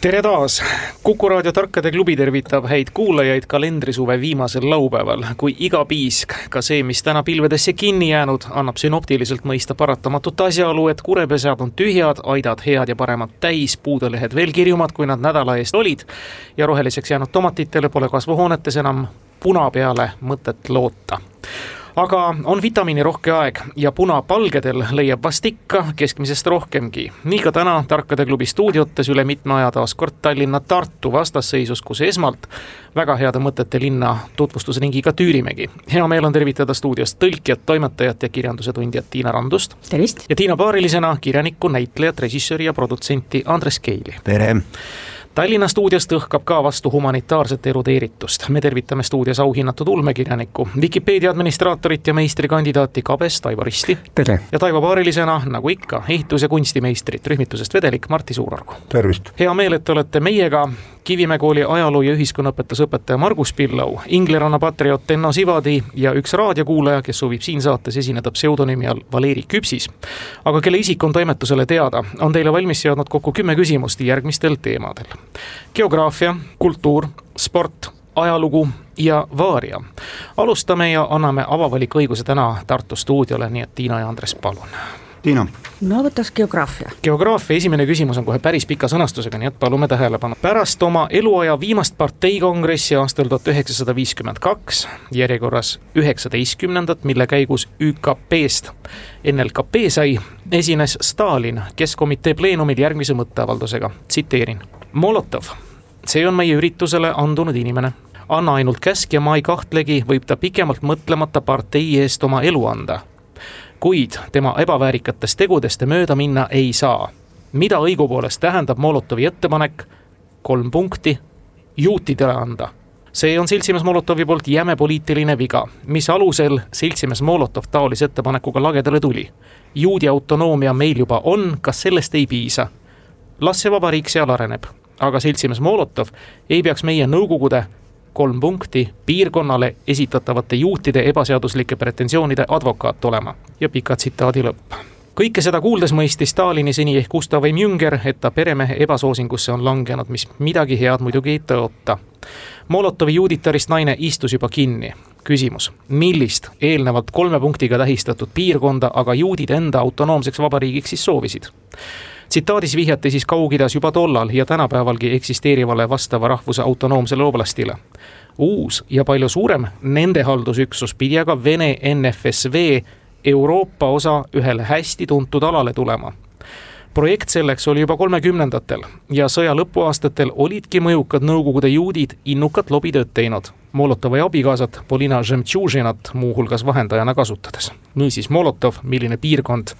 tere taas, Kuku raadio Tarkade klubi tervitab häid kuulajaid kalendrisuve viimasel laupäeval, kui iga piisk, ka see, mis täna pilvedesse kinni jäänud, annab sünoptiliselt mõista paratamatut asjaolu, et kurepesad on tühjad, aidad head ja paremat täis, puudelehed veel kirjumad, kui nad nädala eest olid. Ja roheliseks jäänud tomatitele pole kasvuhoonetes enam puna peale mõtet loota aga on vitamiinirohke aeg ja punapalgedel leiab vast ikka keskmisest rohkemgi. nii ka täna Tarkade klubi stuudiotes üle mitme aja taas kord Tallinna-Tartu vastasseisus, kus esmalt väga heade mõtete linna tutvustusringiga tüürimegi. hea meel on tervitada stuudios tõlkijat, toimetajat ja kirjanduse tundjat Tiina Randust. tervist! ja Tiina paarilisena kirjanikku, näitlejat, režissööri ja produtsenti Andres Keili. tere! Tallinna stuudiost õhkab ka vastu humanitaarset erudeeritust. me tervitame stuudios auhinnatud ulmekirjanikku, Vikipeedia administraatorit ja meistrikandidaati Kabest Aivo Risti. tere! ja Taivo paarilisena, nagu ikka, ehitus- ja kunstimeistrit rühmitusest Vedelik Martti Suurorgu. tervist! hea meel, et te olete meiega, Kivimäe kooli ajaloo- ja ühiskonnaõpetusõpetaja Margus Pillau, Ingliranna patrioot Enno Sivadi ja üks raadiokuulaja, kes soovib siin saates esineda pseudonüümi all Valeri Küpsis. aga kelle isik on toimetusele teada, on teile valmis seadnud kokku kümme küsimust järgmistel teemadel. geograafia, kultuur, sport, ajalugu ja vaaria. alustame ja anname avavaliku õiguse täna Tartu stuudiole, nii et Tiina ja Andres, palun Tiina. no võtaks geograafia. geograafia esimene küsimus on kohe päris pika sõnastusega, nii et palume tähelepanu. pärast oma eluaja viimast parteikongressi aastal tuhat üheksasada viiskümmend kaks, järjekorras üheksateistkümnendat, mille käigus ÜKP-st NLKP sai, esines Stalin Keskkomitee pleenumil järgmise mõtteavaldusega, tsiteerin. Molotov, see on meie üritusele andunud inimene anna ainult käsk ja ma ei kahtlegi, võib ta pikemalt mõtlemata partei eest oma elu anda kuid tema ebaväärikatest tegudest mööda minna ei saa. mida õigupoolest tähendab Molotovi ettepanek, kolm punkti, juutidele anda? see on seltsimees Molotovi poolt jäme poliitiline viga, mis alusel seltsimees Molotov taolise ettepanekuga lagedale tuli. juudi autonoomia meil juba on, kas sellest ei piisa? las see vabariik seal areneb, aga seltsimees Molotov ei peaks meie Nõukogude kolm punkti piirkonnale esitatavate juutide ebaseaduslike pretensioonide advokaat olema ja pika tsitaadi lõpp kõike seda kuuldes mõistis Stalini seni ehk Gustav M Jünger, et ta peremehe ebasoosingusse on langenud, mis midagi head muidugi ei tõota. Molotovi juuditarist naine istus juba kinni. küsimus, millist eelnevalt kolme punktiga tähistatud piirkonda aga juudid enda autonoomseks vabariigiks siis soovisid? Tsitaadis vihjati siis Kaug-Idas juba tollal ja tänapäevalgi eksisteerivale vastava rahvuse autonoomsele oblastile. uus ja palju suurem nende haldusüksus pidi aga Vene NFSV Euroopa osa ühele hästi tuntud alale tulema projekt selleks oli juba kolmekümnendatel ja sõja lõpuaastatel olidki mõjukad Nõukogude juudid innukat lobitööd teinud. Molotovi abikaasat Polina Žemtšužinat muuhulgas vahendajana kasutades. niisiis Molotov, milline piirkond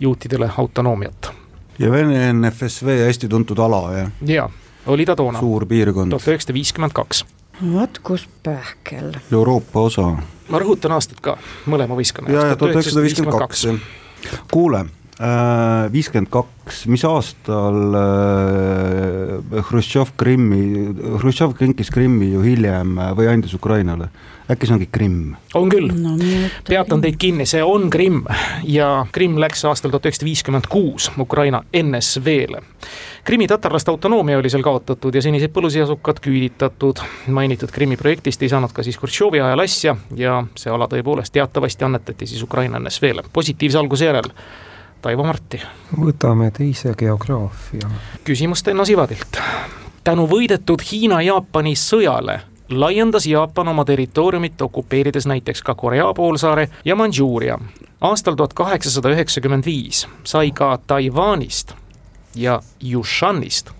juutidele autonoomiat ja Vene NFSV hästi tuntud ala, jah? jaa, oli ta toona. suur piirkond. tuhat üheksasada viiskümmend kaks. vot kus pähkel. Euroopa osa. ma rõhutan aastat ka, mõlema võistkonna jaoks. jaa, tuhat üheksasada viiskümmend kaks. kuule, äh, viiskümmend kaks, mis aastal äh, Hruštšov Krimmi, Hruštšov kinkis Krimmi ju hiljem äh, või andis Ukrainale äkki see ongi Krimm? on küll no,, peatan teid kinni, see on Krimm ja Krimm läks aastal tuhat üheksasada viiskümmend kuus Ukraina NSV-le. Krimmi tatarlaste autonoomia oli seal kaotatud ja senised põlusihasukad küüditatud. mainitud Krimmi projektist ei saanud ka siis Hruštšovi ajal asja ja see ala tõepoolest teatavasti annetati siis Ukraina NSV-le positiivse alguse järel. Taivo Marti. võtame teise geograafia. küsimust Enno Sivadilt. tänu võidetud Hiina-Jaapani sõjale laiendas Jaapan oma territooriumit, okupeerides näiteks ka Korea poolsaare ja Mandžuuria. aastal tuhat kaheksasada üheksakümmend viis sai ka Taiwanist ja Yushanist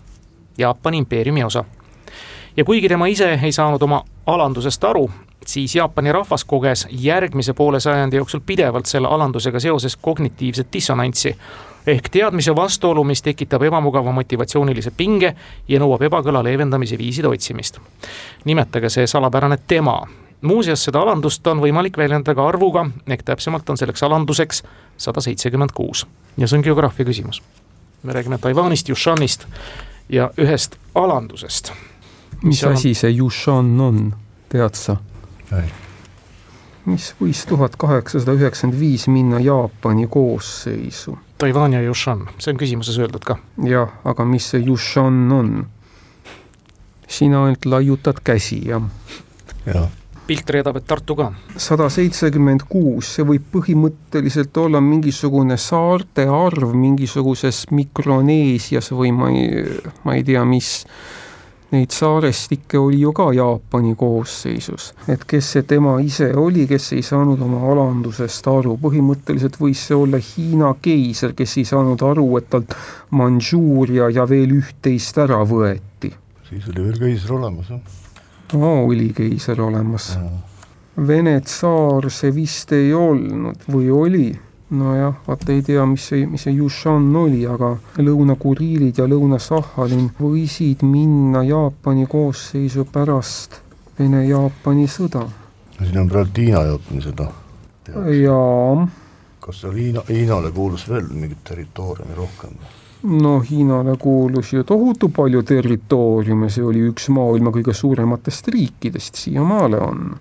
Jaapani impeeriumi osa. ja kuigi tema ise ei saanud oma alandusest aru, siis Jaapani rahvas koges järgmise poole sajandi jooksul pidevalt selle alandusega seoses kognitiivset dissonantsi ehk teadmise vastuolu, mis tekitab ebamugava motivatsioonilise pinge ja nõuab ebakõla leevendamise viiside otsimist. nimetage see salapärane tema muuseas, seda alandust on võimalik väljendada ka arvuga, ehk täpsemalt on selleks alanduseks sada seitsekümmend kuus ja see on geograafia küsimus. me räägime Taiwanist, Yushanist ja ühest alandusest. mis asi see Yushan on, tead sa? mis võis tuhat kaheksasada üheksakümmend viis minna Jaapani koosseisu. Taiwan ja Yushan, see on küsimuses öeldud ka. jah, aga mis see Yushan on? sina ainult laiutad käsi, jah? jah. pilt reedab, et Tartu ka. sada seitsekümmend kuus, see võib põhimõtteliselt olla mingisugune saarte arv mingisuguses Mikroneesias või ma ei, ma ei tea, mis neid saarestikke oli ju ka Jaapani koosseisus. et kes see tema ise oli, kes ei saanud oma alandusest aru, põhimõtteliselt võis see olla Hiina keiser, kes ei saanud aru, et talt Mandžuuria ja veel üht-teist ära võeti. siis oli veel keiser olemas, jah. aa, oli keiser olemas. Vene tsaar see vist ei olnud või oli? Nojah, vaata ei tea, mis see, mis see Yushan oli, aga Lõuna-Kuriilid ja Lõuna-Sahhalin võisid minna Jaapani koosseisu pärast Vene-Jaapani sõda. siin on praegu Hiina-Jaapani sõda. jaa. kas seal Hiina, Hiinale kuulus veel mingit territooriumi rohkem? no Hiinale kuulus ju tohutu palju territooriume, see oli üks maailma kõige suurematest riikidest, siiamaale on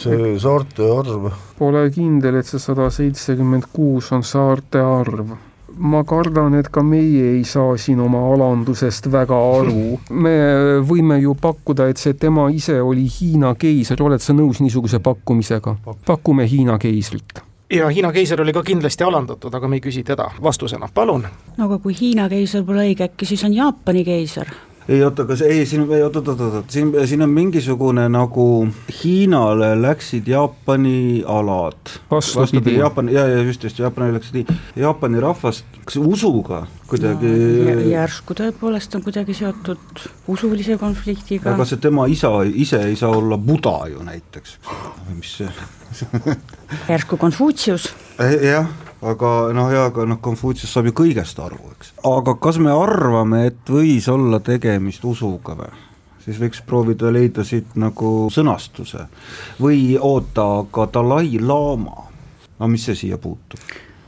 see saarte arv? Pole kindel, et see sada seitsekümmend kuus on saarte arv. ma kardan, et ka meie ei saa siin oma alandusest väga aru. me võime ju pakkuda, et see tema ise oli Hiina keiser, oled sa nõus niisuguse pakkumisega? pakume Hiina keisrit ja Hiina keiser oli ka kindlasti alandatud, aga me ei küsi teda vastusena, palun. no aga kui Hiina keiser pole õige, äkki siis on Jaapani keiser? Ei oota, kas, ei siin, ei oot, oot, oot, oot, siin, siin on mingisugune nagu Hiinale läksid Jaapani alad. vastupidi. Jaapani, ja, ja just, just, Jaapani läksid nii, Jaapani rahvast, kas usuga kuidagi no, järsku tõepoolest on kuidagi seotud usulise konfliktiga. aga see tema isa ise ei saa olla Buda ju näiteks, või mis see järsku Konfutsius. jah aga noh, jaa, aga noh, Konfutsius saab ju kõigest aru, eks. aga kas me arvame, et võis olla tegemist usuga või? siis võiks proovida leida siit nagu sõnastuse või oota, aga Dalai-laama, no mis see siia puutub?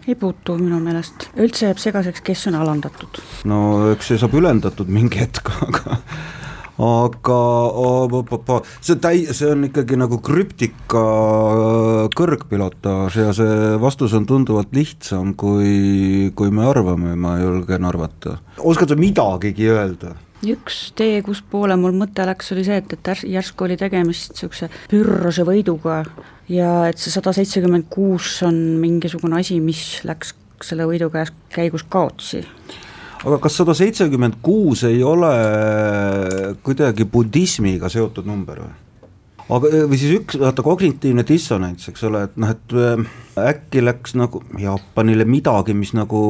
ei puutu minu meelest, üldse jääb segaseks, kes on alandatud. no eks see saab ülendatud mingi hetk, aga aga see täi-, see on ikkagi nagu krüptika kõrgpilotaaž ja see vastus on tunduvalt lihtsam, kui, kui me arvame, ma julgen arvata. oskad sa midagigi öelda? üks tee, kuspoole mul mõte läks, oli see, et, et järsku oli tegemist niisuguse pürrose võiduga ja et see sada seitsekümmend kuus on mingisugune asi, mis läks selle võidu käes käigus kaotsi aga kas sada seitsekümmend kuus ei ole kuidagi budismiga seotud number või? aga, või siis üks, vaata kognitiivne dissonants, eks ole, et noh, et äh, äkki läks nagu Jaapanile midagi, mis nagu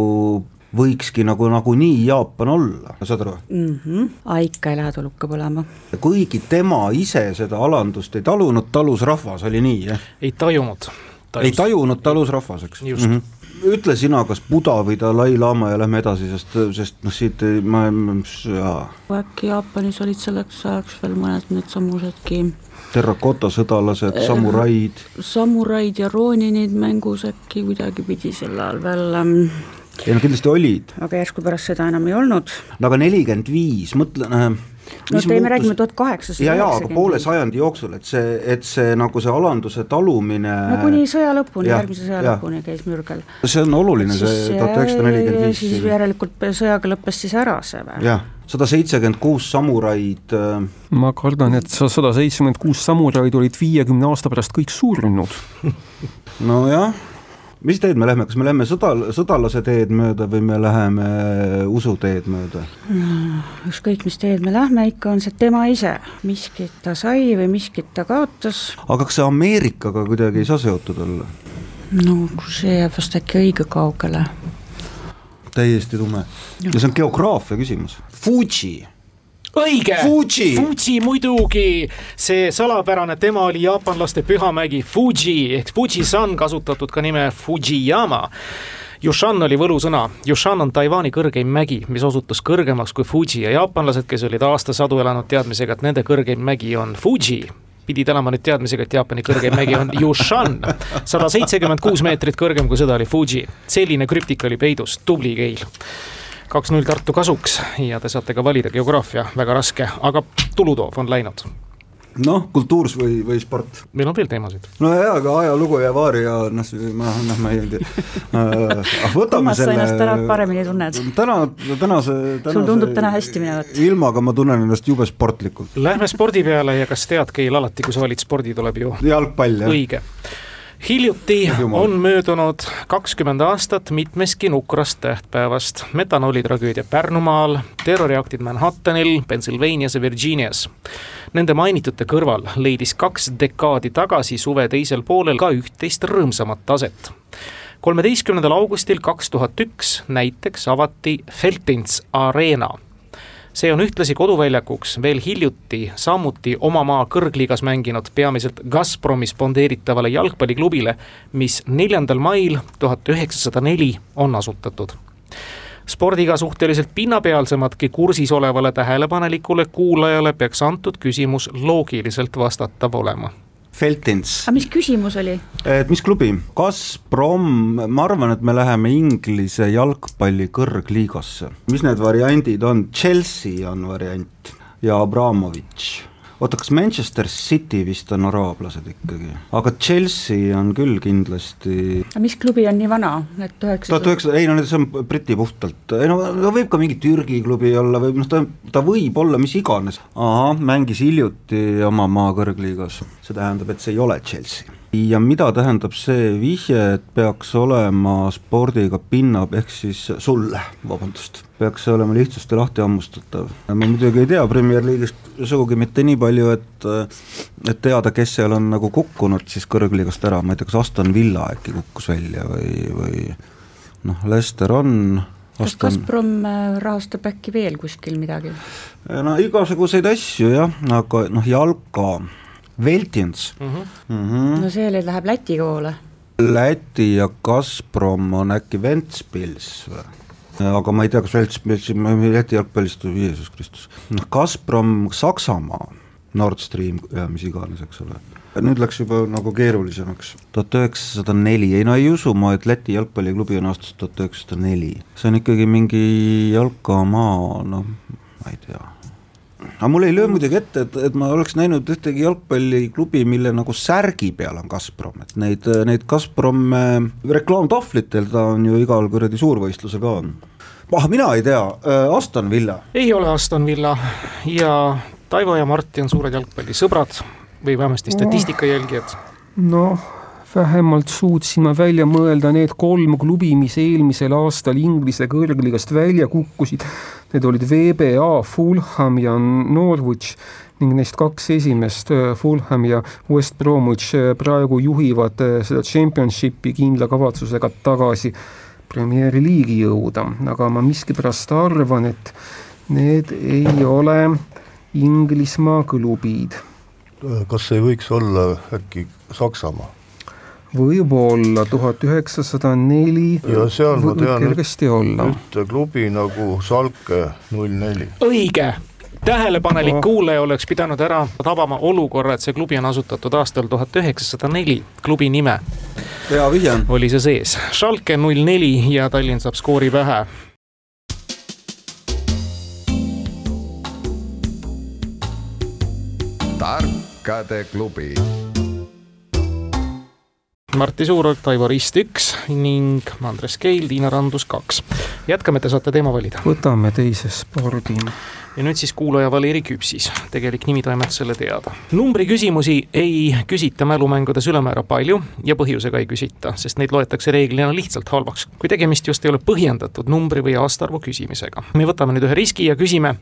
võikski nagu nagunii Jaapan olla, saad aru mm? -hmm. ikka ei lähe tuluka põlema. kuigi tema ise seda alandust ei talunud, talus rahvas, oli nii, jah? ei tajunud. ei tajunud, talus rahvas, eks? just mm. -hmm ütle sina, kas Buda või Dalai-laama ja lähme edasi, sest, sest noh, siit ei, ma, jaa. äkki Jaapanis olid selleks ajaks veel mõned needsamusedki terrakota sõdalased, samuraid. samuraid ja rooninid mängus äkki kuidagipidi sel ajal veel ei no kindlasti olid. aga järsku pärast seda enam ei olnud. no aga nelikümmend viis, mõtle äh, no te, me räägime tuhat kaheksasada ja, ja aga poole sajandi jooksul, et see, et see nagu see alanduse talumine no kuni sõja lõpuni, järgmise sõja ja. lõpuni käis mürgel. see on oluline, see tuhat üheksasada nelikümmend viis. siis järelikult sõjaga lõppes siis ära see või? jah, sada seitsekümmend kuus samuraid äh... ma kardan, et sada seitsekümmend kuus samuraid olid viiekümne aasta pärast kõik surnud nojah mis teed me lähme, kas me lähme sõda, sõdalase teed mööda või me läheme usuteed mööda no,? ükskõik, mis teed me lähme, ikka on see tema ise, miskit ta sai või miskit ta kaotas. aga kas see Ameerikaga kuidagi ei saa seotud olla? no see jääb vast äkki õige kaugele. täiesti tume ja see on geograafia küsimus, Fuji õige, Fuji, Fuji muidugi, see salapärane, tema oli jaapanlaste pühamägi Fuji. Ehk Fujisan, kasutatud ka nime Fujiyama. Yushan oli võlusõna, Yushan on Taiwan'i kõrgeim mägi, mis osutus kõrgemaks kui Fuji. Ja jaapanlased, kes olid aastasadu elanud teadmisega, et nende kõrgeim mägi on Fuji, pidid elama nüüd teadmisega, et Jaapani kõrgeim mägi on Yushan, sada seitsekümmend kuus meetrit kõrgem kui seda oli Fuji. selline krüptika oli peidus, tubli Keil. Kaks-null Tartu kasuks ja te saate ka valida geograafia, väga raske, aga tulutoov on läinud noh, kultuurs või, või sport. meil on veel teemasid. no jaa, aga ajalugu ja vaaria, noh, ma, noh, ma ei tea uh,. võtame selle. ennast täna paremini tunned? täna, tänase, tänase. sul tundub täna hästi minevat? ilmaga ma tunnen ennast jube sportlikult. Lähme spordi peale ja kas tead, Keil, alati kui sa valid spordi, tuleb ju jalgpall, jah. õige hiljuti on möödunud kakskümmend aastat mitmestki nukrast tähtpäevast. metanoolitragöödia Pärnumaal, terroriaktid Manhattanil, Pennsylvanias ja Virginias. Nende mainitute kõrval leidis kaks dekaadi tagasi suve teisel poolel ka üht-teist rõõmsamat aset kolmeteistkümnendal augustil kaks tuhat üks näiteks avati Feltins Arena see on ühtlasi koduväljakuks veel hiljuti samuti oma maa kõrgliigas mänginud peamiselt Gazpromi spondeeritavale jalgpalliklubile, mis neljandal mail tuhat üheksasada neli on asutatud. Spordiga suhteliselt pinnapealsematki kursis olevale tähelepanelikule kuulajale peaks antud küsimus loogiliselt vastatav olema Feltins. aga mis küsimus oli? et mis klubi, Gazprom, ma arvan, et me läheme Inglise jalgpalli kõrgliigasse. mis need variandid on, Chelsea on variant ja Abramovitš oota, kas Manchester City vist on araablased ikkagi, aga Chelsea on küll kindlasti. mis klubi on nii vana, et üheksasada? tuhat üheksasada, ei no see on Briti puhtalt, ei no ta võib ka mingi Türgi klubi olla või noh, ta, ta võib olla mis iganes. ahah, mängis hiljuti oma maa kõrgliigas, see tähendab, et see ei ole Chelsea ja mida tähendab see vihje, et peaks olema spordiga pinna, ehk siis sulle, vabandust, peaks see olema lihtsasti lahti hammustatav. ma muidugi ei tea Premier League'ist sugugi mitte nii palju, et et teada, kes seal on nagu kukkunud siis kõrgliigast ära, ma ei tea, kas Aston Villa äkki kukkus välja või, või noh, Lester on kas Gazprom äh, rahastab äkki veel kuskil midagi? no igasuguseid asju jah, aga noh, jalka Veltins mm. -hmm. Mm -hmm. no see läheb Läti poole. Läti ja Gazprom on äkki Ventspils või? aga ma ei tea, kas Ventspils, Läti jalgpallist või Jeesus Kristus, noh Gazprom Saksamaa, Nord Stream ja mis iganes, eks ole nüüd läks juba nagu keerulisemaks. tuhat üheksasada neli, ei no ei usu ma, et Läti jalgpalliklubi on aastast tuhat üheksasada neli, see on ikkagi mingi jalkamaa, noh, ma ei tea aga mul ei löö muidugi ette, et, et ma oleks näinud ühtegi jalgpalliklubi, mille nagu särgi peal on Gazprom, et neid, neid Gazprom reklaamtahvlitel ta on ju igal kuradi suurvõistlusel ka on. ah, mina ei tea äh,, Aston Villa. ei ole Aston Villa ja Taivo ja Martti on suured jalgpallisõbrad või vähemasti statistika jälgijad. noh vähemalt suutsin ma välja mõelda need kolm klubi, mis eelmisel aastal Inglise kõrgliigast välja kukkusid Need olid VBA, Fulham ja Norwich ning neist kaks esimest, äh, Fulham ja West Bromwich, äh, praegu juhivad äh, seda championship'i kindla kavatsusega tagasi Premier League'i jõuda, aga ma miskipärast arvan, et need ei ole Inglismaa klubid. kas ei võiks olla äkki Saksamaa? Võib-olla tuhat üheksasada neli ja seal ma tean kergesti olla. ühte klubi nagu Salke null neli. õige, tähelepanelik oh. kuulaja oleks pidanud ära tabama olukorra, et see klubi on asutatud aastal tuhat üheksasada neli, klubi nime. hea vihje. oli see sees, Schalke null neli ja Tallinn saab skoori pähe. tarkade klubi Martti Suurorg, Taivo Rist üks ning Andres Keil, Tiina Randus kaks. jätkame, te saate teema valida. võtame teise spordi. ja nüüd siis kuulaja Valeri Küpsis, tegelik nimi toimetusele teada. numbri küsimusi ei küsita mälumängudes ülemäära palju ja põhjusega ei küsita, sest neid loetakse reeglina lihtsalt halvaks, kui tegemist just ei ole põhjendatud numbri või aastaarvu küsimisega. me võtame nüüd ühe riski ja küsime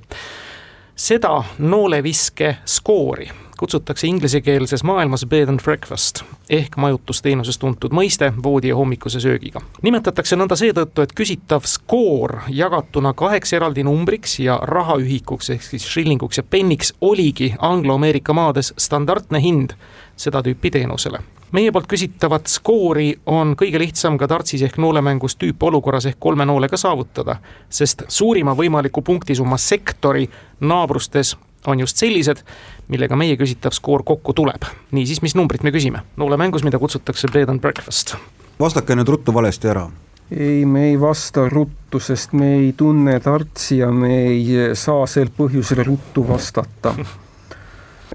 seda nooleviske skoori kutsutakse inglisekeelses maailmas bed and breakfast ehk majutusteenuses tuntud mõiste voodi ja hommikuse söögiga. nimetatakse nõnda seetõttu, et küsitav skoor jagatuna kaheks eraldi numbriks ja rahaühikuks ehk siis shillinguks ja penniks oligi Anglo-Ameerika maades standardne hind seda tüüpi teenusele meie poolt küsitavat skoori on kõige lihtsam ka tartsis ehk noolemängus tüüpolukorras ehk kolme noolega saavutada, sest suurima võimaliku punktisumma sektori naabrustes on just sellised, millega meie küsitav skoor kokku tuleb. niisiis, mis numbrit me küsime? luulemängus, mida kutsutakse Bed and Breakfast. vastake nüüd ruttu valesti ära. ei, me ei vasta ruttu, sest me ei tunne Tartsi ja me ei saa sel põhjusel ruttu vastata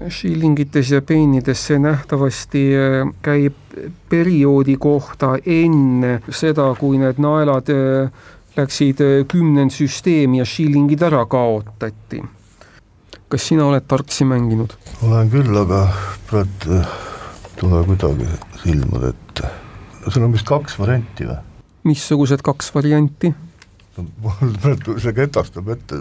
Schillingites ja pennides see nähtavasti äh, käib perioodi kohta enne seda, kui need naelad äh, läksid äh, kümnendsüsteemi ja shillingid ära kaotati. Kas sina oled Tartsi mänginud? olen küll, aga praegu tule kuidagi silmade ette. seal on vist kaks varianti või? missugused kaks varianti? Mul praegu see ketastab ette,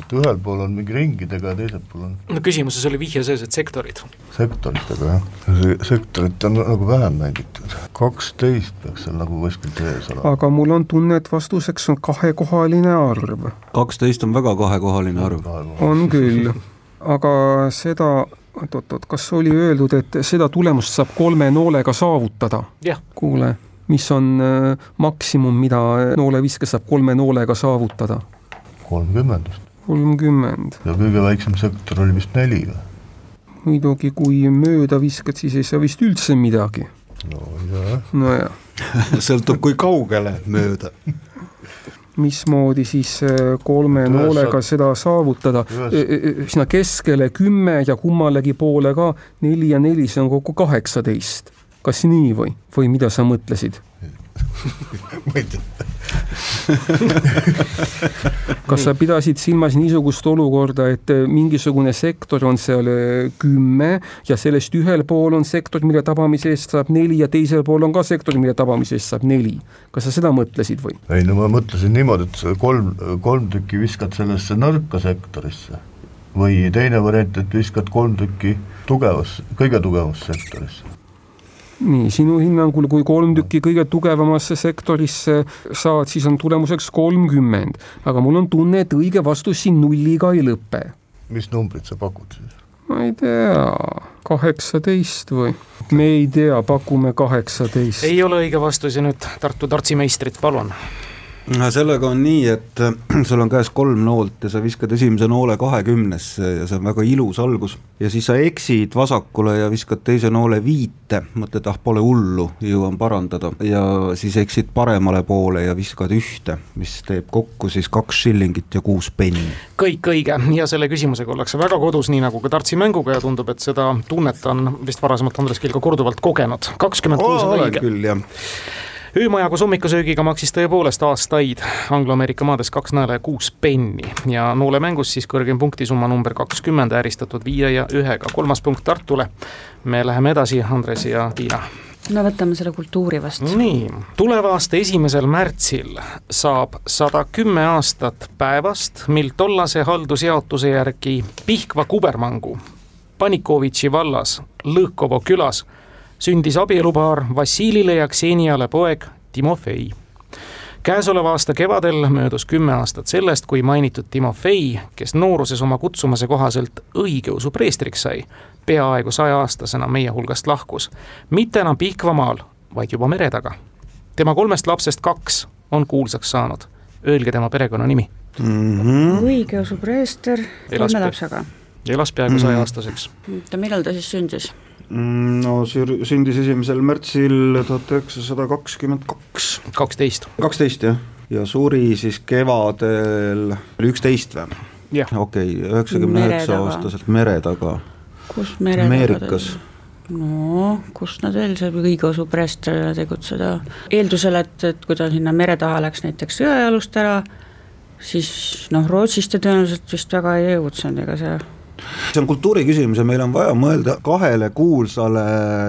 et ühel pool on mingi ringidega ja teisel pool on no küsimuses oli vihje sees, et sektorid. sektoritega jah, see sektorit on nagu vähem mängitud, kaksteist peaks seal nagu kuskil sees olema. aga mul on tunne, et vastuseks on kahekohaline arv. kaksteist on väga kahekohaline arv. on küll, aga seda oot-oot-oot, kas oli öeldud, et seda tulemust saab kolme noolega saavutada? kuule mis on äh, maksimum, mida nooleviske saab kolme noolega saavutada? kolmkümmend vist. kolmkümmend. ja kõige väiksem sektor oli vist neli või? muidugi, kui mööda viskad, siis ei saa vist üldse midagi. nojah. nojah sõltub, kui kaugele mööda mismoodi siis äh, kolme noolega seda saavutada, sinna keskele kümme ja kummalegi poole ka neli ja neli, see on kokku kaheksateist kas nii või, või mida sa mõtlesid? ma ei tea. kas sa pidasid silmas niisugust olukorda, et äh, mingisugune sektor on seal äh, kümme ja sellest ühel pool on sektor, mille tabamise eest saab neli ja teisel pool on ka sektor, mille tabamise eest saab neli. kas sa seda mõtlesid või? ei no ma mõtlesin niimoodi, et kolm, kolm tükki viskad sellesse nõrka sektorisse või teine variant, et viskad kolm tükki tugevas, kõige tugevamasse sektorisse nii, sinu hinnangul, kui kolm tükki kõige tugevamasse sektorisse saad, siis on tulemuseks kolmkümmend, aga mul on tunne, et õige vastus siin nulliga ei lõpe. mis numbrit sa pakud siis? ma ei tea, kaheksateist või? me ei tea, pakume kaheksateist. ei ole õige vastus ja nüüd Tartu tartsimeistrid, palun sellega on nii, et sul on käes kolm noolt ja sa viskad esimese noole kahekümnesse ja see on väga ilus algus. ja siis sa eksid vasakule ja viskad teise noole viite, mõtled, ah pole hullu, jõuan parandada. ja siis eksid paremale poole ja viskad ühte, mis teeb kokku siis kaks shillingit ja kuus penni. kõik õige ja selle küsimusega ollakse väga kodus, nii nagu ka Tartsi mänguga ja tundub, et seda tunnet on vist varasemalt Andres Kill ka korduvalt kogenud. kakskümmend kuus on õige. küll, jah öömaja koos hommikussöögiga maksis tõepoolest aastaid Anglo-Ameerika maades kaks naela ja kuus penni ja noolemängus siis kõrgem punktisumma number kakskümmend ääristatud viie ja ühega, kolmas punkt Tartule. me läheme edasi, Andres ja Tiina no võtame selle kultuuri vastu. nii, tuleva aasta esimesel märtsil saab sada kümme aastat päevast, mil tollase haldusjaotuse järgi Pihkva kubermangu Panikovitši vallas Lõhkovo külas sündis abielupaar Vassilile ja Kseniale poeg Timofei. käesoleva aasta kevadel möödus kümme aastat sellest, kui mainitud Timofei, kes nooruses oma kutsumuse kohaselt õigeusu preestriks sai, peaaegu sajaaastasena meie hulgast lahkus. mitte enam Pihkvamaal, vaid juba mere taga. tema kolmest lapsest kaks on kuulsaks saanud. Öelge tema perekonnanimi mm -hmm.. õigeusu preester kolme lapsega. Elas peaaegu sajaaastaseks mm. -hmm. oota, millal ta siis sündis? Mm, no sündis esimesel märtsil tuhat üheksasada kakskümmend kaks. kaksteist. kaksteist jah, ja suri siis kevadel, oli üksteist või? okei, üheksakümne üheksa aastaselt mere taga. kus mere taga? Ameerikas no kus nad veel saab õigeusu preestrina tegutseda, eeldusel, et, et kui ta sinna mere taha läks näiteks sõjajalust ära, siis noh, Rootsist ta tõenäoliselt vist väga ei tegutsenud, ega see see on kultuuri küsimus ja meil on vaja mõelda kahele kuulsale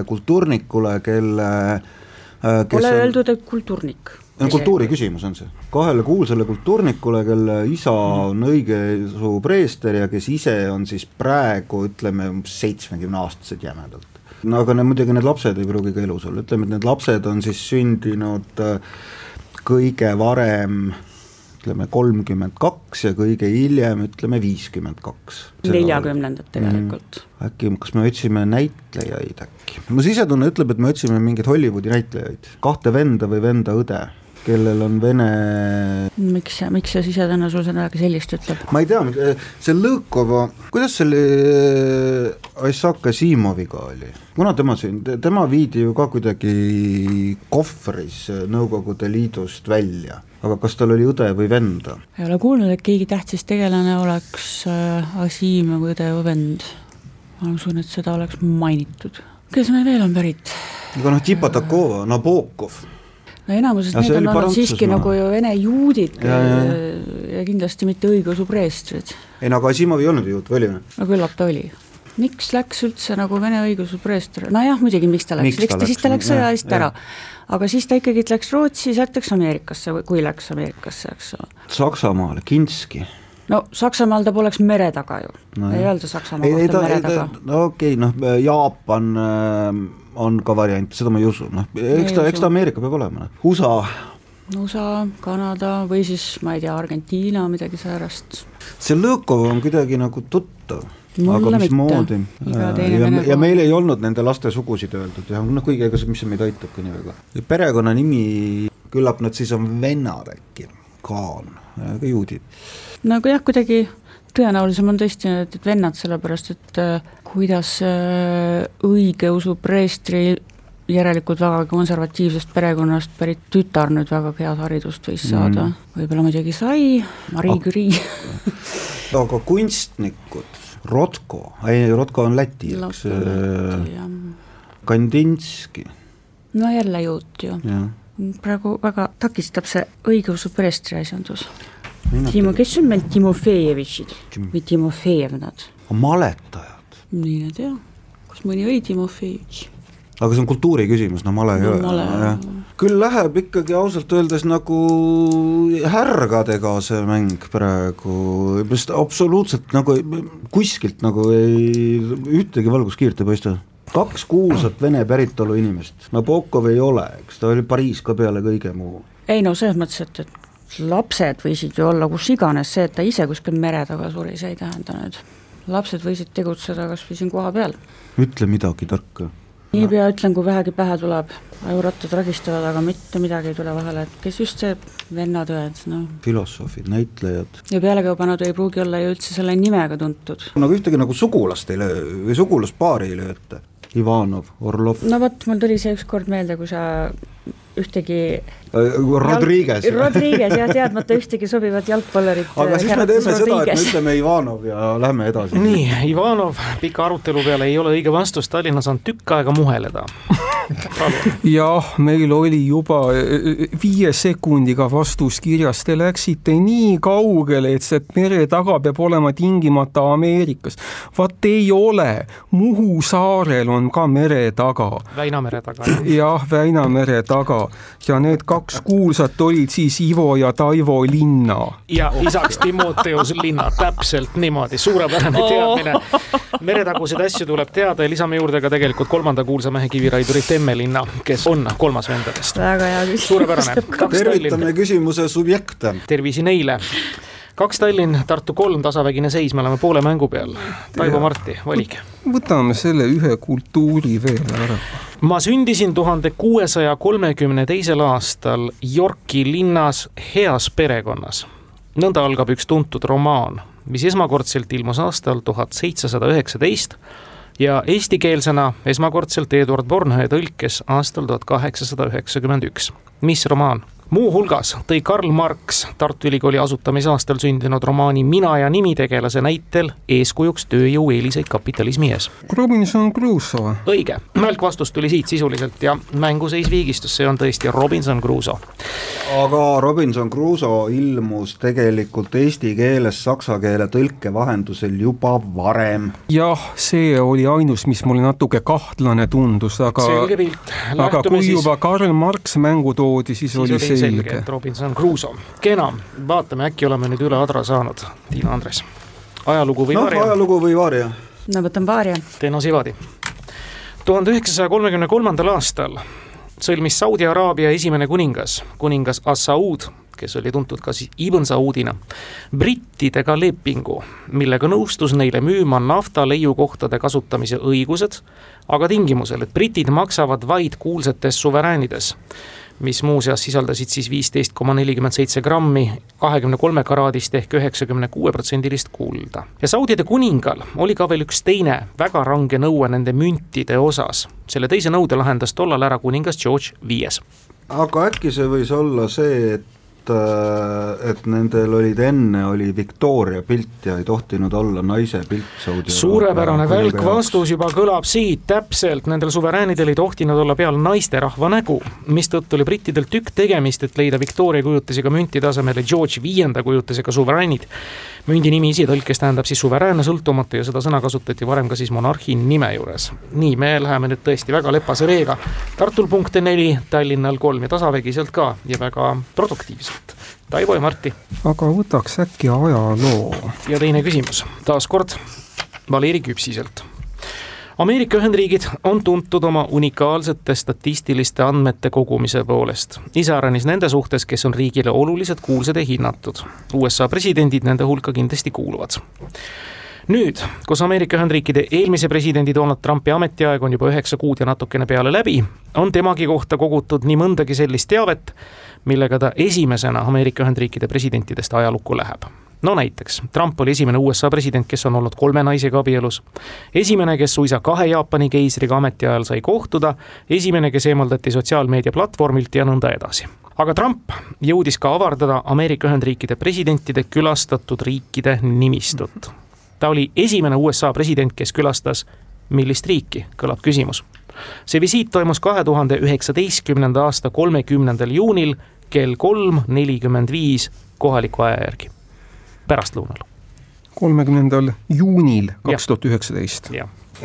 kultuurnikule, kelle äh, Pole on... öeldud, et kultuurnik. kultuuri küsimus on see, kahele kuulsale kultuurnikule, kelle isa on õigeusu preester ja kes ise on siis praegu ütleme seitsmekümneaastased jämedalt. no aga need muidugi need lapsed ei pruugi ka elus olla, ütleme, et need lapsed on siis sündinud äh, kõige varem ütleme kolmkümmend kaks ja kõige hiljem ütleme viiskümmend kaks. neljakümnendad tegelikult mm,. äkki, kas me otsime näitlejaid äkki? mu sisetunne ütleb, et me otsime mingeid Hollywoodi näitlejaid, kahte venda või venda õde kellel on vene miks, miks see sisetunne sul midagi sellist ütleb? ma ei tea, see Lõõkova, kuidas selle Aissaka Simoviga oli? kuna tema siin, tema viidi ju ka kuidagi kohvris Nõukogude Liidust välja, aga kas tal oli õde või venda? ei ole kuulnud, et keegi tähtis tegelane oleks äh, Asimov õde või vend. ma usun, et seda oleks mainitud. kes meil veel on pärit? aga noh, Tipatakova, Nabokov no enamuses need on olnud siiski nagu ju vene juudid ja, ja. ja kindlasti mitte õigeusu preestrid. ei no aga Asimov ei olnud juut või oli või? no küllap ta oli. miks läks üldse nagu vene õigeusu preester, nojah, muidugi, miks ta läks, miks ta, siis ta läks sõja eest ära. aga siis ta ikkagi läks Rootsi, sealt läks Ameerikasse, kui läks Ameerikasse, eks ole. Saksamaale, Kinski no Saksamaal ta poleks mere taga ju no,, ei öelda Saksamaa kohta mere taga. no okei okay,, noh Jaapan äh, on ka variant, seda ma ei usu, noh, eks ta, eks ta Ameerika peab olema, noh, USA. USA, Kanada või siis ma ei tea, Argentiina, midagi säärast. see Lõõkov on kuidagi nagu tuttav Mulle aga mismoodi? ja, ja meil ei olnud nende laste sugusid öeldud ja noh, kuigi ega see, mis see meid aitabki nii väga. perekonnanimi, küllap nad siis on vennad äkki, Kaan, ka juudid. no aga jah, kuidagi tõenäolisem on tõesti need vennad, sellepärast et äh, kuidas äh, õigeusu preestri järelikult väga konservatiivsest perekonnast pärit tütar nüüd väga head haridust võis saada. Mm., võib-olla muidugi sai, Marie Curie. Aga kunstnikud, Rotko, ei Rotko on Läti, eks, äh, Kandinski. no jälle juut ju. Praegu väga takistab see õigeusu preestri asjandus. Timo, kes on meil Timofejevitšid või Timofejevnad? maletajad. Mine tea, kas mõni oli Timofejevitš? aga see on kultuuri küsimus, no male ei no, ole. küll läheb ikkagi ausalt öeldes nagu härgadega see mäng praegu, sest absoluutselt nagu kuskilt nagu ei, ühtegi valguskiirt ei paista kaks kuulsat vene päritolu inimest, Nabokov ei ole, eks ta oli Pariis ka peale kõige muu. ei no selles mõttes, et, et lapsed võisid ju olla kus iganes, see, et ta ise kuskil mere taga suri, see ei tähenda nüüd. Lapsed võisid tegutseda kas või siin kohapeal. ütle midagi tarka. niipea ütlen, kui vähegi pähe tuleb, ajurottad ragistavad, aga mitte midagi ei tule vahele, et kes just see vennatõed, noh. filosoofid, näitlejad. ja pealegi nad ei pruugi olla ju üldse selle nimega tuntud. nagu ühtegi nagu sugulast ei löö või sugulaspaari ei löö ette. Ivanov, Orlov. no vot, mul tuli see ükskord meelde, kui sa ühtegi Rodriguez. Rodriguez jah, teadmata ühtegi sobivat jalgpallurit. aga siis me teeme seda, et me ütleme Ivanov ja lähme edasi. nii, Ivanov pika arutelu peale ei ole õige vastus, Tallinnas on tükk aega muheleda jah, meil oli juba e, e, viie sekundiga vastus kirjas, te läksite nii kaugele, et see mere taga peab olema tingimata Ameerikas. vaat ei ole, Muhu saarel on ka mere taga. Väinamere taga. jah, Väinamere taga ja need kaks kuulsat olid siis Ivo ja Taivo Linna. ja isaks Timoteus Linna, täpselt niimoodi, suurepärane oh. teadmine. meretaguseid asju tuleb teada ja lisame juurde ka tegelikult kolmanda kuulsa mehe kiviraidurit Temmelinna, kes on kolmas vendadest. väga hea küsimus. suurepärane. tervitame küsimuse subjekte. tervisi neile kaks Tallinn, Tartu kolm, tasavägine seis, me oleme poole mängu peal. Taivo Marti, valige. võtame selle ühe kultuuri veel ära ma sündisin tuhande kuuesaja kolmekümne teisel aastal Yorki linnas heas perekonnas. nõnda algab üks tuntud romaan, mis esmakordselt ilmus aastal tuhat seitsesada üheksateist ja eestikeelsena esmakordselt Eduard Bornhöhe tõlkes aastal tuhat kaheksasada üheksakümmend üks. mis romaan? Muuhulgas tõi Karl Marx Tartu Ülikooli asutamisaastal sündinud romaani Mina ja nimitegelase näitel eeskujuks tööjõu eeliseid kapitalismi ees. Robinson Crusoe. õige, mälk vastus tuli siit sisuliselt ja mänguseis viigistus, see on tõesti Robinson Crusoe. aga Robinson Crusoe ilmus tegelikult eesti keeles saksa keele tõlke vahendusel juba varem. jah, see oli ainus, mis mulle natuke kahtlane tundus, aga selge pilt. aga kui siis... juba Karl Marx mängu toodi, siis, siis oli see selge, et Robinson Crusoe. kena, vaatame, äkki oleme nüüd üle adra saanud, Tiina Andres. ajalugu või no, vaaria? ajalugu või vaaria? no võtan vaaria. Teeno Sivadi. tuhande üheksasaja kolmekümne kolmandal aastal sõlmis Saudi Araabia esimene kuningas, kuningas Assaud, kes oli tuntud ka siis Ibn Saudina, brittidega lepingu, millega nõustus neile müüma nafta leiukohtade kasutamise õigused, aga tingimusel, et britid maksavad vaid kuulsates suveräänides mis muuseas sisaldasid siis viisteist koma nelikümmend seitse grammi kahekümne kolme karaadist ehk üheksakümne kuue protsendilist kulda. ja Saudide kuningal oli ka veel üks teine väga range nõue nende müntide osas. selle teise nõude lahendas tollal ära kuningas George Viies. aga äkki see võis olla see, et et, äh, et nendel olid enne, oli Victoria pilt ja ei tohtinud olla naise pilt Saudi suurepärane välk vastus juba kõlab siit täpselt, nendel suveräänidel ei tohtinud olla peal naisterahva nägu, mistõttu oli brittidel tükk tegemist, et leida Victoria kujutisega müntide asemele George Viienda kujutisega suveräänid. mündi nimi isitõlkes tähendab siis suveräänne, sõltumatu ja seda sõna kasutati varem ka siis monarhi nime juures. nii, me läheme nüüd tõesti väga lepase reega. Tartul punkte neli, Tallinnal kolm ja tasavägiselt ka ja väga produktiivselt poolt. Taivo ja Martti. aga võtaks äkki ajaloo. ja teine küsimus, taas kord Valeri Küpsiselt. Ameerika Ühendriigid on tuntud oma unikaalsete statistiliste andmete kogumise poolest, iseäranis nende suhtes, kes on riigile oluliselt kuulsad ja hinnatud. USA presidendid nende hulka kindlasti kuuluvad nüüd, kus Ameerika Ühendriikide eelmise presidendi Donald Trumpi ametiaeg on juba üheksa kuud ja natukene peale läbi, on temagi kohta kogutud nii mõndagi sellist teavet, millega ta esimesena Ameerika Ühendriikide presidentidest ajalukku läheb no näiteks, Trump oli esimene USA president, kes on olnud kolme naisega abielus. esimene, kes suisa kahe Jaapani keisriga ametiajal sai kohtuda, esimene, kes eemaldati sotsiaalmeedia platvormilt ja nõnda edasi. aga Trump jõudis ka avardada Ameerika Ühendriikide presidentide külastatud riikide nimistut. ta oli esimene USA president, kes külastas millist riiki, kõlab küsimus. see visiit toimus kahe tuhande üheksateistkümnenda aasta kolmekümnendal juunil kell kolm nelikümmend viis kohaliku aja järgi, pärastlõunal. kolmekümnendal juunil kaks tuhat üheksateist.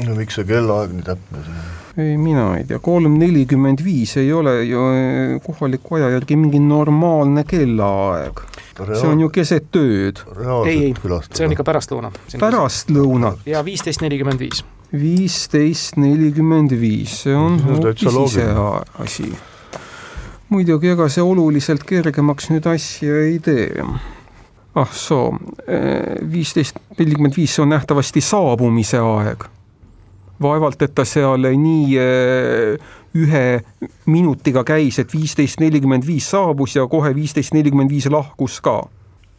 no miks see kellaaeg nii täpne siin on? ei, mina ei tea, kolm nelikümmend viis ei ole ju eh, kohaliku aja järgi mingi normaalne kellaaeg. see on ju keset ööd. ei, ei, see on ikka pärastlõuna. pärastlõuna. ja viisteist nelikümmend viis. viisteist nelikümmend viis, see on hoopis ise asi muidugi ega see oluliselt kergemaks nüüd asja ei tee. ah soo, eh, viisteist nelikümmend viis, see on nähtavasti saabumise aeg. vaevalt, et ta seal nii eh, ühe minutiga käis, et viisteist nelikümmend viis saabus ja kohe viisteist nelikümmend viis lahkus ka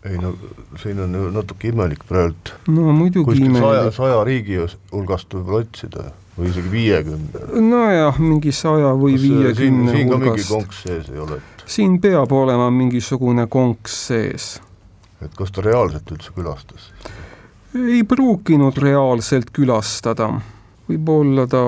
ei no siin on ju natuke imelik praegu. no muidugi imelik. saja, saja riigi hulgast võib otsida või isegi viiekümne. nojah, mingi saja või viiekümne siin ka mingi konks sees ei ole? siin peab olema mingisugune konks sees. et kas ta reaalselt üldse külastas? ei pruukinud reaalselt külastada. võib-olla ta,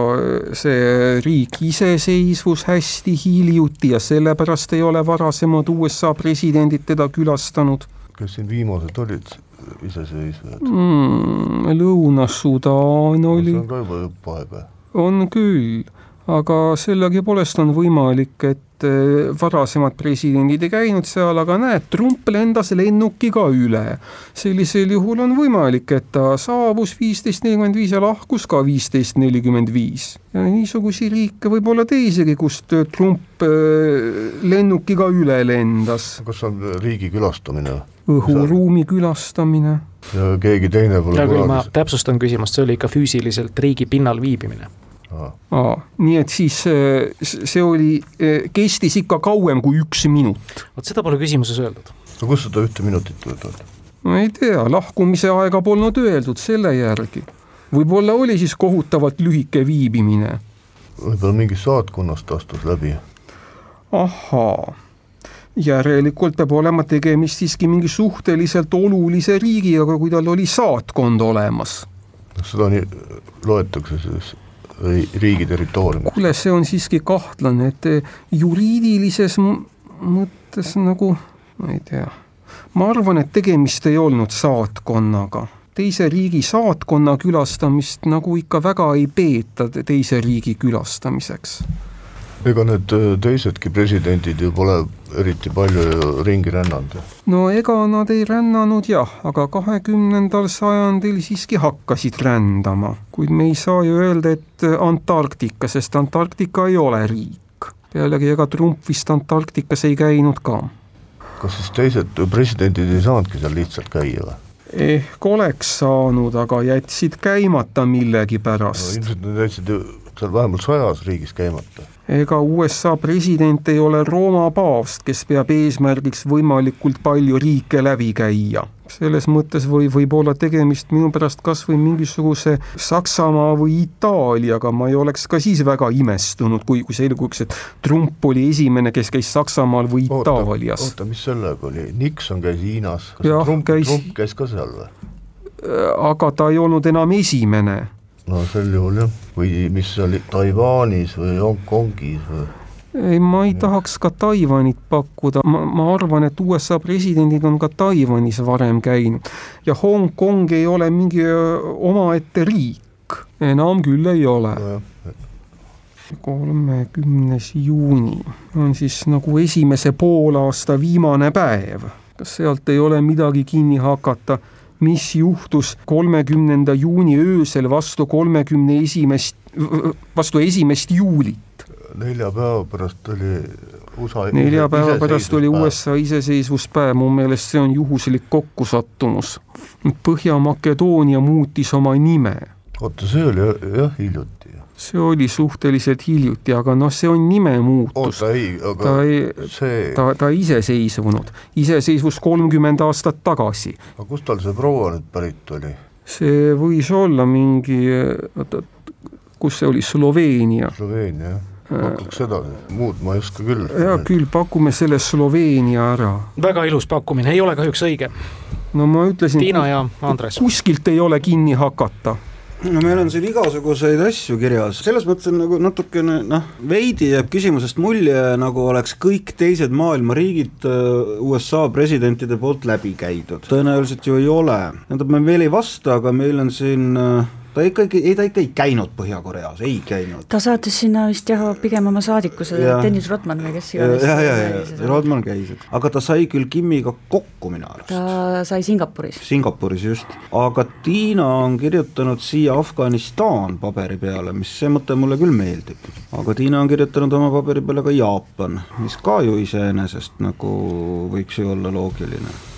see riik iseseisvus hästi hiljuti ja sellepärast ei ole varasemad USA presidendid teda külastanud. kes siin viimased olid? Iseseisvad mm,? Lõuna-Sudaan oli. see on ka juba aega. on küll, aga sellegipoolest on võimalik, et eh, varasemad presidendid ei käinud seal, aga näed, Trump lendas lennukiga üle. sellisel juhul on võimalik, et ta saabus viisteist nelikümmend viis ja lahkus ka viisteist nelikümmend viis. ja niisuguseid riike võib olla teisigi, kust Trump eh, lennukiga üle lendas. kas on riigi külastamine? Õhuruumi külastamine. ja keegi teine pole hea küll, ma täpsustan küsimust, see oli ikka füüsiliselt riigi pinnal viibimine. Aa, nii et siis äh, see oli, äh, kestis ikka kauem kui üks minut. vot seda pole küsimuses öeldud. no kust seda ühte minutit võtad? ma ei tea, lahkumise aega polnud öeldud selle järgi. võib-olla oli siis kohutavalt lühike viibimine. võib-olla mingist saatkonnast astus läbi. ahhaa järelikult peab olema tegemist siiski mingi suhteliselt olulise riigiga, kui tal oli saatkond olemas. seda nii loetakse siis riigi territooriumiks? kuule, see on siiski kahtlane, et juriidilises mõttes nagu, ma ei tea, ma arvan, et tegemist ei olnud saatkonnaga teise riigi saatkonna külastamist nagu ikka väga ei peeta teise riigi külastamiseks ega need äh, teisedki presidendid ju pole eriti palju ringi rännanud. no ega nad ei rännanud jah, aga kahekümnendal sajandil siiski hakkasid rändama, kuid me ei saa ju öelda, et Antarktika, sest Antarktika ei ole riik. pealegi ega Trump vist Antarktikas ei käinud ka. kas siis teised presidendid ei saanudki seal lihtsalt käia või? ehk oleks saanud, aga jätsid käimata no millegipärast. ilmselt nad jätsid seal vähemalt sajas riigis käimata. ega USA president ei ole Rooma paavst, kes peab eesmärgiks võimalikult palju riike läbi käia. selles mõttes või võib olla tegemist minu pärast kas või mingisuguse Saksamaa või Itaaliaga, ma ei oleks ka siis väga imestunud, kui, kui selguks, et Trump oli esimene, kes käis Saksamaal või Itaalias. oota, mis sellega oli, Nixon käis Hiinas, kas Jah, Trump, käis- Trump käis ka seal või? aga ta ei olnud enam esimene no sel juhul jah, või mis oli, Taiwanis või Hongkongis või? ei, ma ei tahaks ka Taiwanit pakkuda, ma, ma arvan, et USA presidendid on ka Taiwanis varem käinud ja Hongkong ei ole mingi omaette riik, enam küll ei ole. nojah, kolmekümnes juuni on siis nagu esimese poolaasta viimane päev. kas sealt ei ole midagi kinni hakata, mis juhtus kolmekümnenda juuni öösel vastu kolmekümne esimest, vastu esimest juulit? nelja päeva pärast oli USA nelja päeva pärast oli. USA iseseisvuspäev, mu meelest see on juhuslik kokkusattumus. Põhja-Makedoonia muutis oma nime, oota, see oli jah- hiljuti ju. see oli suhteliselt hiljuti, aga noh, see on nime muutus. oota ei, aga ta ei, see, ta, ta iseseisvunud, iseseisvus kolmkümmend aastat tagasi. aga kust tal see proua nüüd pärit oli? see võis olla mingi, oota, kus see oli, Sloveenia. Sloveenia jah, pakuks seda, muud ma ei oska küll. hea küll, pakume selle Sloveenia ära. väga ilus pakkumine, ei ole kahjuks õige. no ma ütlesin, Tiina ja Andres. kuskilt ei ole kinni hakata no meil on siin igasuguseid asju kirjas, selles mõttes on nagu natukene noh, veidi jääb küsimusest mulje, nagu oleks kõik teised maailma riigid äh, USA presidentide poolt läbi käidud. tõenäoliselt ju ei ole, tähendab, me veel ei vasta, aga meil on siin äh, ta ikkagi, ei ta ikka ei käinud Põhja-Koreas, ei käinud. ta saatis sinna vist jah, pigem oma saadiku, see Jah. Tõnis Rotman või kes ja, iganes. ja, ja, ja Rodman käis, aga ta sai küll Kimiga kokku minu arust. ta sai Singapuris. Singapuris just, aga Tiina on kirjutanud siia Afganistan paberi peale, mis see mõte mulle küll meeldib. aga Tiina on kirjutanud oma paberi peale ka Jaapan, mis ka ju iseenesest nagu võiks ju olla loogiline.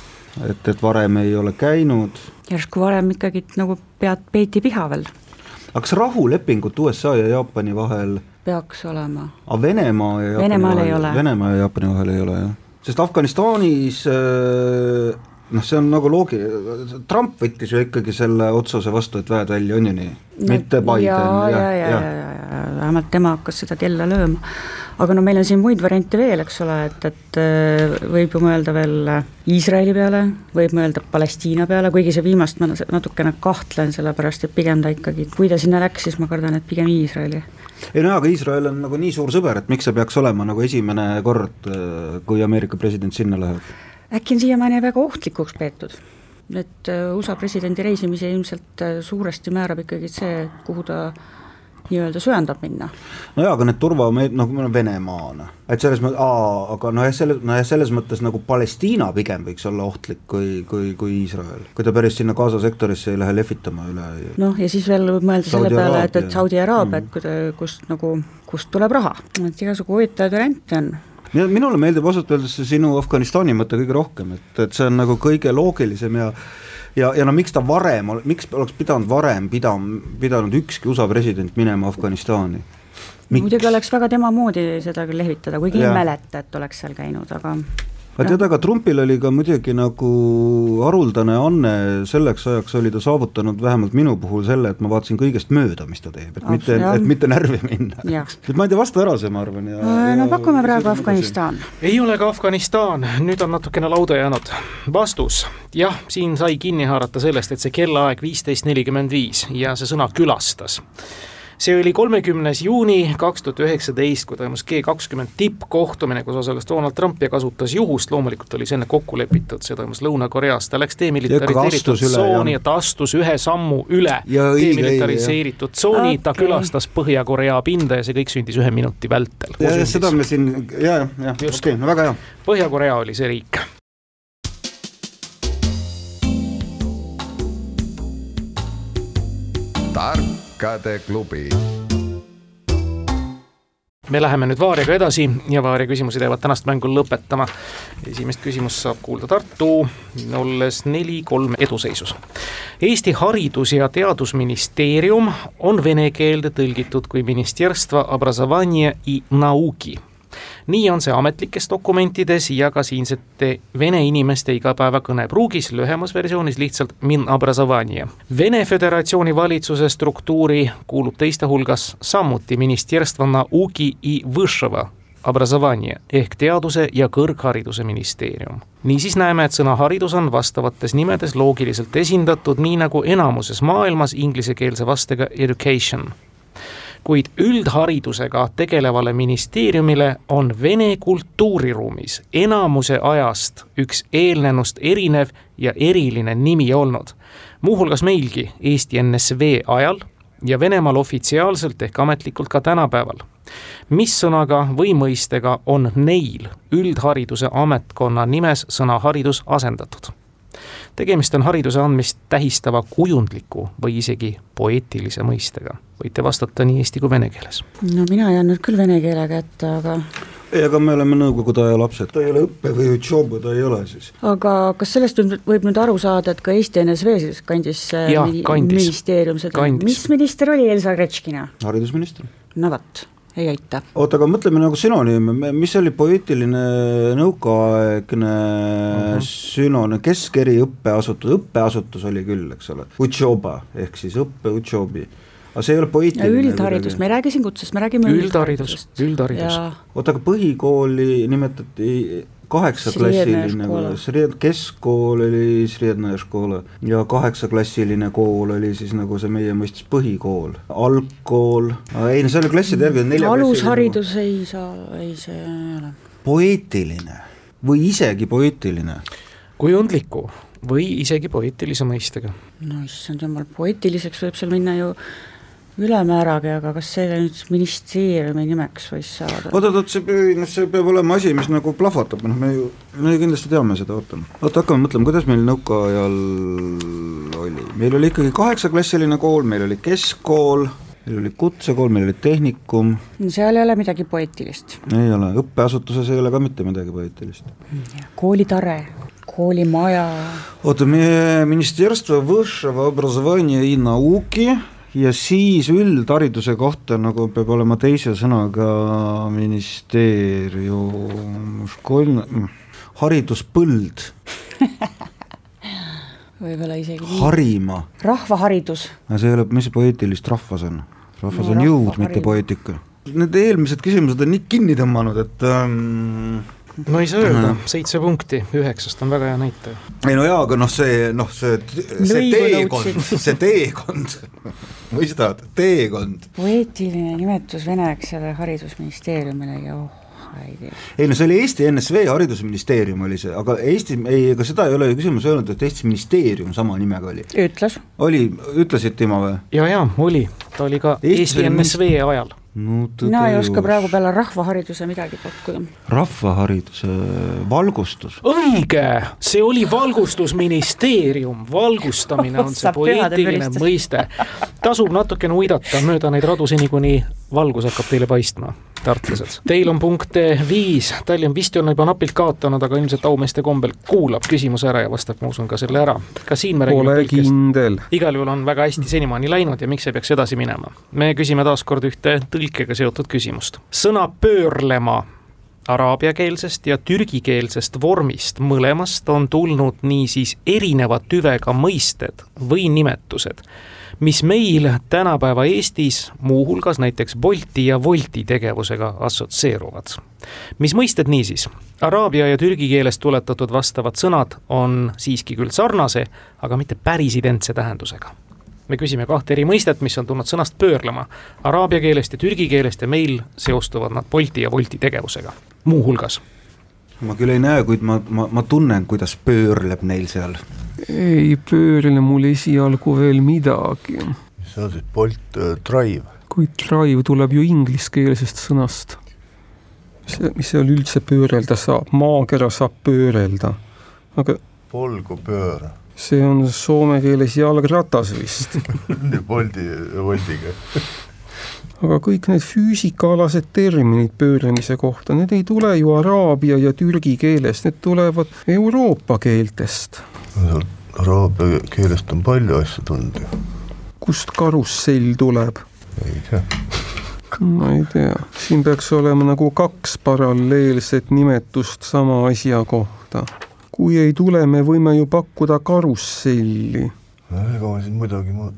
Et, et varem ei ole käinud, järsku varem ikkagi nagu pead, peeti pihavel, aga kas rahulepingut USA ja Jaapani vahel, peaks olema. aga Venemaa ja Jaapani Venemaal vahel, ei ole. Venemaa ja Jaapani vahel ei ole jah, sest Afganistanis äh, noh, see on nagu loogiline, Trump võttis ju ikkagi selle otsuse vastu, et väed välja, on ju nii? mitte Biden, ja, ja, ja, ja, ja, ja vähemalt tema hakkas seda kella lööma. Aga no meil on siin muid variante veel, eks ole, et, et äh, võib ju mõelda veel Iisraeli peale, võib mõelda Palestiina peale, kuigi see viimast ma natukene kahtlen, sellepärast et pigem ta ikkagi, kui ta sinna läks, siis ma kardan, et pigem Iisraeli. ei no jaa, aga Iisrael on nagu nii suur sõber, et miks see peaks olema nagu esimene kord, kui Ameerika president sinna läheb? äkki on siiamaani väga ohtlikuks peetud? et äh, USA presidendi reisimise ilmselt äh, suuresti määrab ikkagi see, kuhu ta nii-öelda söandab minna. no jaa, aga need turvameet-, noh, meil on Venemaana, et selles mõttes, aa, aga nojah, selles, nojah, selles mõttes nagu Palestiina pigem võiks olla ohtlik kui, kui, kui Iisrael. kui ta päris sinna Gaza sektorisse ei lähe lehvitama üle. noh, ja siis veel võib mõelda selle Saudi peale, et, et Saudi Araabia, Mm. et kuida- kust nagu, kust tuleb raha, et igasugu huvitavaid variante on. Minu- minule meeldib ausalt öeldes see sinu Afganistani mõte kõige rohkem, et, et see on nagu kõige loogilisem ja ja, ja no miks ta varem, miks oleks pidanud varem pidam-, pidanud ükski USA president minema Afganistani? muidugi oleks väga tema moodi seda küll lehvitada, kuigi ei Jah. mäleta, et oleks seal käinud, aga aga tead, aga Trumpil oli ka muidugi nagu haruldane anne, selleks ajaks oli ta saavutanud vähemalt minu puhul selle, et ma vaatasin kõigest mööda, mis ta teeb, et mitte, Jah. et mitte närvi minna. Et ma ei tea, vasta ära see, ma arvan, ja no ja- pakume praegu. Afganistan. ei ole ka Afganistan, nüüd on natukene lauda jäänud. vastus, jah, siin sai kinni haarata sellest, et see kellaaeg viisteist nelikümmend viis ja see sõna külastas. See oli kolmekümnes juuni kaks tuhat üheksateist, kui toimus G kakskümmend tippkohtumine, kus osales Donald Trump ja kasutas juhust, loomulikult oli see enne kokku lepitud, see toimus Lõuna-Koreas, ta läks demilitariseeritud tsooni ja ta astus ühe sammu üle demilitariseeritud tsooni, ta Okei. külastas Põhja-Korea pinda ja see kõik sündis ühe minuti vältel. seda me siin ja, ja, ja okei Just. okay,, no väga hea. Põhja-Korea oli see riik. Tarkade klubi me läheme nüüd Vaariaga edasi ja Vaaria küsimused jäävad tänast mängu lõpetama. esimest küsimust saab kuulda Tartu, olles neli-kolm eduseisus. Eesti Haridus- ja Teadusministeerium on vene keelde tõlgitud kui Ministerstva obrazovanja i nauki nii on see ametlikes dokumentides ja ka siinsete vene inimeste igapäevakõnepruugis, lühemas versioonis lihtsalt min obrazovanje. Vene Föderatsiooni valitsuse struktuuri kuulub teiste hulgas samuti Ministerstva nauki i võšava obrazovanje ehk teaduse ja kõrghariduse ministeerium. niisiis näeme, et sõna haridus on vastavates nimedes loogiliselt esindatud, nii nagu enamuses maailmas inglisekeelse vastega education kuid üldharidusega tegelevale ministeeriumile on vene kultuuriruumis enamuse ajast üks eelnenust erinev ja eriline nimi olnud. muuhulgas meilgi Eesti NSV ajal ja Venemaal ofitsiaalselt ehk ametlikult ka tänapäeval. mis sõnaga või mõistega on neil üldhariduse ametkonna nimes sõna haridus asendatud? Tegemist on hariduse andmist tähistava kujundliku või isegi poeetilise mõistega. võite vastata nii eesti kui vene keeles. no mina jään nüüd küll vene keele kätte, aga ei, aga me oleme nõukogude aja lapsed, ta ei ole õppe või utšobu, ta ei ole siis. aga kas sellest nüüd võib nüüd aru saada, et ka Eesti NSV siis kandis äh, mini- kandis. ministeerium seda, mis minister oli Elsa Gretškina? haridusminister. no vot, ei aita. oota, aga mõtleme nagu sünonüüme, mis oli poeetiline nõukaaegne uh Mhm. -huh. sünonüüm, keskeriõppeasutus, õppeasutus oli küll, eks ole, utšoba ehk siis õppe utšobi. Aga see ei ole ja poeetiline. üldharidus, me ei räägi siin kutsest, me räägime üldharidus, üldharidus. ja oota, aga põhikooli nimetati kaheksaklassiline või keskkool oli Srednaja škola ja kaheksaklassiline kool oli siis nagu see meie mõistes põhikool, algkool, ei no see oli klasside järgi nelja alusharidus ei saa, ei see ei ole. poeetiline või isegi poeetiline. kujundliku või isegi poeetilise mõistega. no issand jumal, poeetiliseks võib seal minna ju ülemääragi, aga kas see nüüd ministeeriumi nimeks võis saada? oot, oot, oot, see, noh, see peab olema asi, mis nagu plahvatab, noh, me ju, me ju kindlasti teame seda, oota. oota, hakkame mõtlema, kuidas meil nõukaajal oli, meil oli ikkagi kaheksaklassiline kool, meil oli keskkool, meil oli kutsekool, meil oli tehnikum, seal ei ole midagi poeetilist. ei ole, õppeasutuses ei ole ka mitte midagi poeetilist. koolitare, koolimaja, oota, meie Ministerstvo Высшего образования и науки ja siis üldhariduse kohta nagu peab olema teise sõnaga ministeerium, školne, hariduspõld, võib-olla isegi nii. harima, rahvaharidus, see ei ole, mis poeetilist rahvas on? rahvas No on jõud, mitte poeetika. Need eelmised küsimused on nii kinni tõmmanud, et ähm, no ei saa öelda, seitse punkti üheksast on väga hea näitaja. ei no jaa, aga noh, see noh, see, see teekond, see teekond, mõistad, teekond. poeetiline nimetus venekeelsele haridusministeeriumile ja oh, ei no see oli Eesti NSV Haridusministeerium oli see, aga Eesti, ei, ega seda ei ole ju küsimus öelnud, et Eesti ministeerium sama nimega oli. ütles, oli, ütlesid Timo või? ja, ja oli, ta oli ka Eesti oli NSV ajal. No mina ei oska praegu peale rahvahariduse midagi pakkuda. rahvahariduse valgustus. õige, see oli valgustusministeerium, valgustamine on see poeetiline mõiste. tasub natukene uidata mööda neid radu seni, kuni valgus hakkab teile paistma, tartlased. Teil on punkte viis, Tallinn vist on juba napilt kaotanud, aga ilmselt aumeeste kombel kuulab küsimuse ära ja vastab, ma usun, ka selle ära. ka siin me räägime Pole tõlkest kindel. igal juhul on väga hästi senimaani läinud ja miks ei peaks edasi minema. me küsime taas kord ühte tõlkega seotud küsimust. sõna pöörlema araabiakeelsest ja türgikeelsest vormist mõlemast on tulnud niisiis erineva tüvega mõisted või nimetused, mis meil tänapäeva Eestis muuhulgas näiteks Bolti ja Wolti tegevusega assotsieeruvad. mis mõisted niisiis? Araabia ja türgi keelest tuletatud vastavad sõnad on siiski küll sarnase, aga mitte päris identse tähendusega. Me küsime kahte eri mõistet, mis on tulnud sõnast pöörlema. Araabia keelest ja türgi keelest ja meil seostuvad nad Bolti ja Wolti tegevusega, muuhulgas. ma küll ei näe, kuid ma, ma, ma tunnen, kuidas pöörleb neil seal. ei pöörle mul esialgu veel midagi, mis on siis Bolt äh, Drive? kuid drive tuleb ju ingliskeelsest sõnast. see, mis seal üldse pöörelda saab, maakera saab pöörelda, aga polgu pööra see on soome keeles jalgratas vist. Bolti, Boltiga. aga kõik need füüsikaalased terminid pöörlemise kohta, need ei tule ju araabia ja türgi keelest, need tulevad Euroopa keeltest. Araabia keelest on palju asju tulnud ju. kust karussell tuleb? ei tea ma ei tea, siin peaks olema nagu kaks paralleelset nimetust sama asja kohta. Kui ei tule, me võime ju pakkuda karusselli. ega ma siin muidugi ma...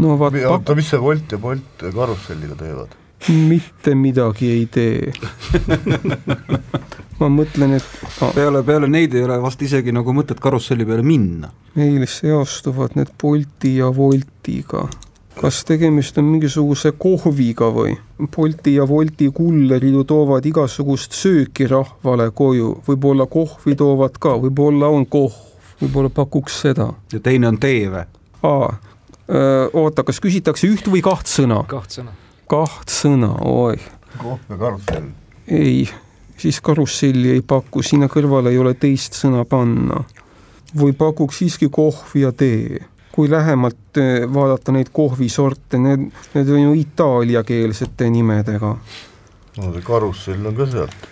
no vaat oota, mis see Wolt ja Bolt karusselliga teevad? mitte midagi ei tee ma mõtlen, et ah. peale, peale neid ei ole vast isegi nagu mõtet karusselli peale minna. meil seostuvad need Bolti ja Woltiga kas tegemist on mingisuguse kohviga või? Bolti ja Wolti kullerid ju toovad igasugust sööki rahvale koju, võib-olla kohvi toovad ka, võib-olla on kohv, võib-olla pakuks seda. ja teine on tee või? aa, oota, kas küsitakse üht või kaht sõna? kaht sõna. kaht sõna, oi. kohv ja karussell? ei, siis karusselli ei paku, sinna kõrvale ei ole teist sõna panna. või pakuks siiski kohvi ja tee kui lähemalt eh, vaadata neid kohvisorte, need, need on ju itaaliakeelsete nimedega. no see karussell on ka sealt.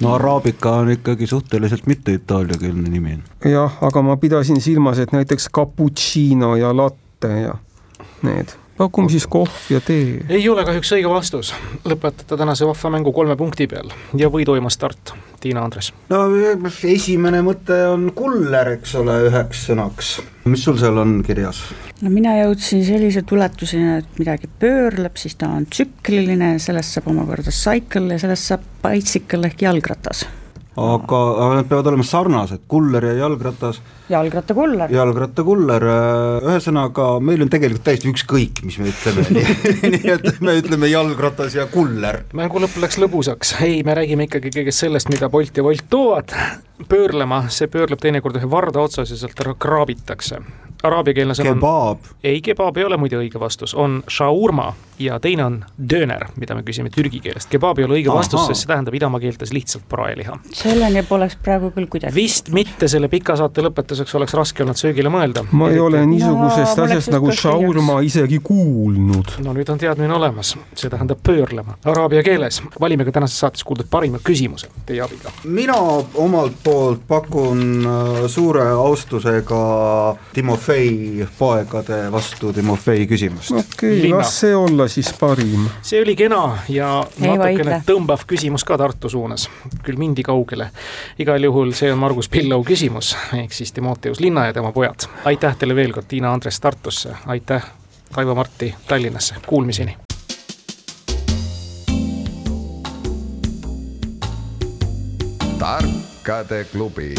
no araabika on ikkagi suhteliselt mitte itaaliakeelne nimi. jah, aga ma pidasin silmas, et näiteks cappuccino ja latte ja need pakume siis kohv ja tee. ei ole kahjuks õige vastus, lõpetate tänase vahva mängu kolme punkti peal ja võiduima start, Tiina Andres. no esimene mõte on kuller, eks ole, üheks sõnaks. mis sul seal on kirjas? no mina jõudsin sellise tuletuseni, et midagi pöörleb, siis ta on tsükliline, sellest saab omakorda cycle ja sellest saab bicycle ehk jalgratas aga, aga nad peavad olema sarnased, kuller ja jalgratas. jalgrattakuller. jalgrattakuller, äh, ühesõnaga meil on tegelikult täiesti ükskõik, mis me ütleme nii et me ütleme jalgratas ja kuller. mängu lõpp läks lõbusaks, ei, me räägime ikkagi kõigest sellest, mida Bolt ja Wolt toovad, pöörlema, see pöörleb teinekord ühe varda otsas ja sealt ära kraabitakse araabiakeelne sõna on. ei, kebab ei ole muide õige vastus, on shaurma ja teine on döner, mida me küsime türgi keelest. kebab ei ole õige Aha. vastus, sest see tähendab idamaa keeltes lihtsalt praeliha. selleni poleks praegu küll kuidagi. vist mitte selle pika saate lõpetuseks oleks raske olnud söögile mõelda. ma ei ole niisugusest no, asjast nagu shaurma isegi kuulnud. no nüüd on teadmine olemas, see tähendab pöörlema araabia keeles. valime ka tänases saates kuuldud parima küsimuse teie abiga. mina omalt poolt pakun äh, suure austusega Timofei Timofei poegade vastu Timofei küsimust. okei okay,, las see olla siis parim. see oli kena ja Ei natukene vaidle. tõmbav küsimus ka Tartu suunas, küll mindi kaugele. igal juhul see on Margus Pillau küsimus, ehk siis Timoteus Linna ja tema pojad. aitäh teile veel kord, Tiina Andres Tartusse, aitäh, Raivo Marti Tallinnasse, kuulmiseni. tarkade klubi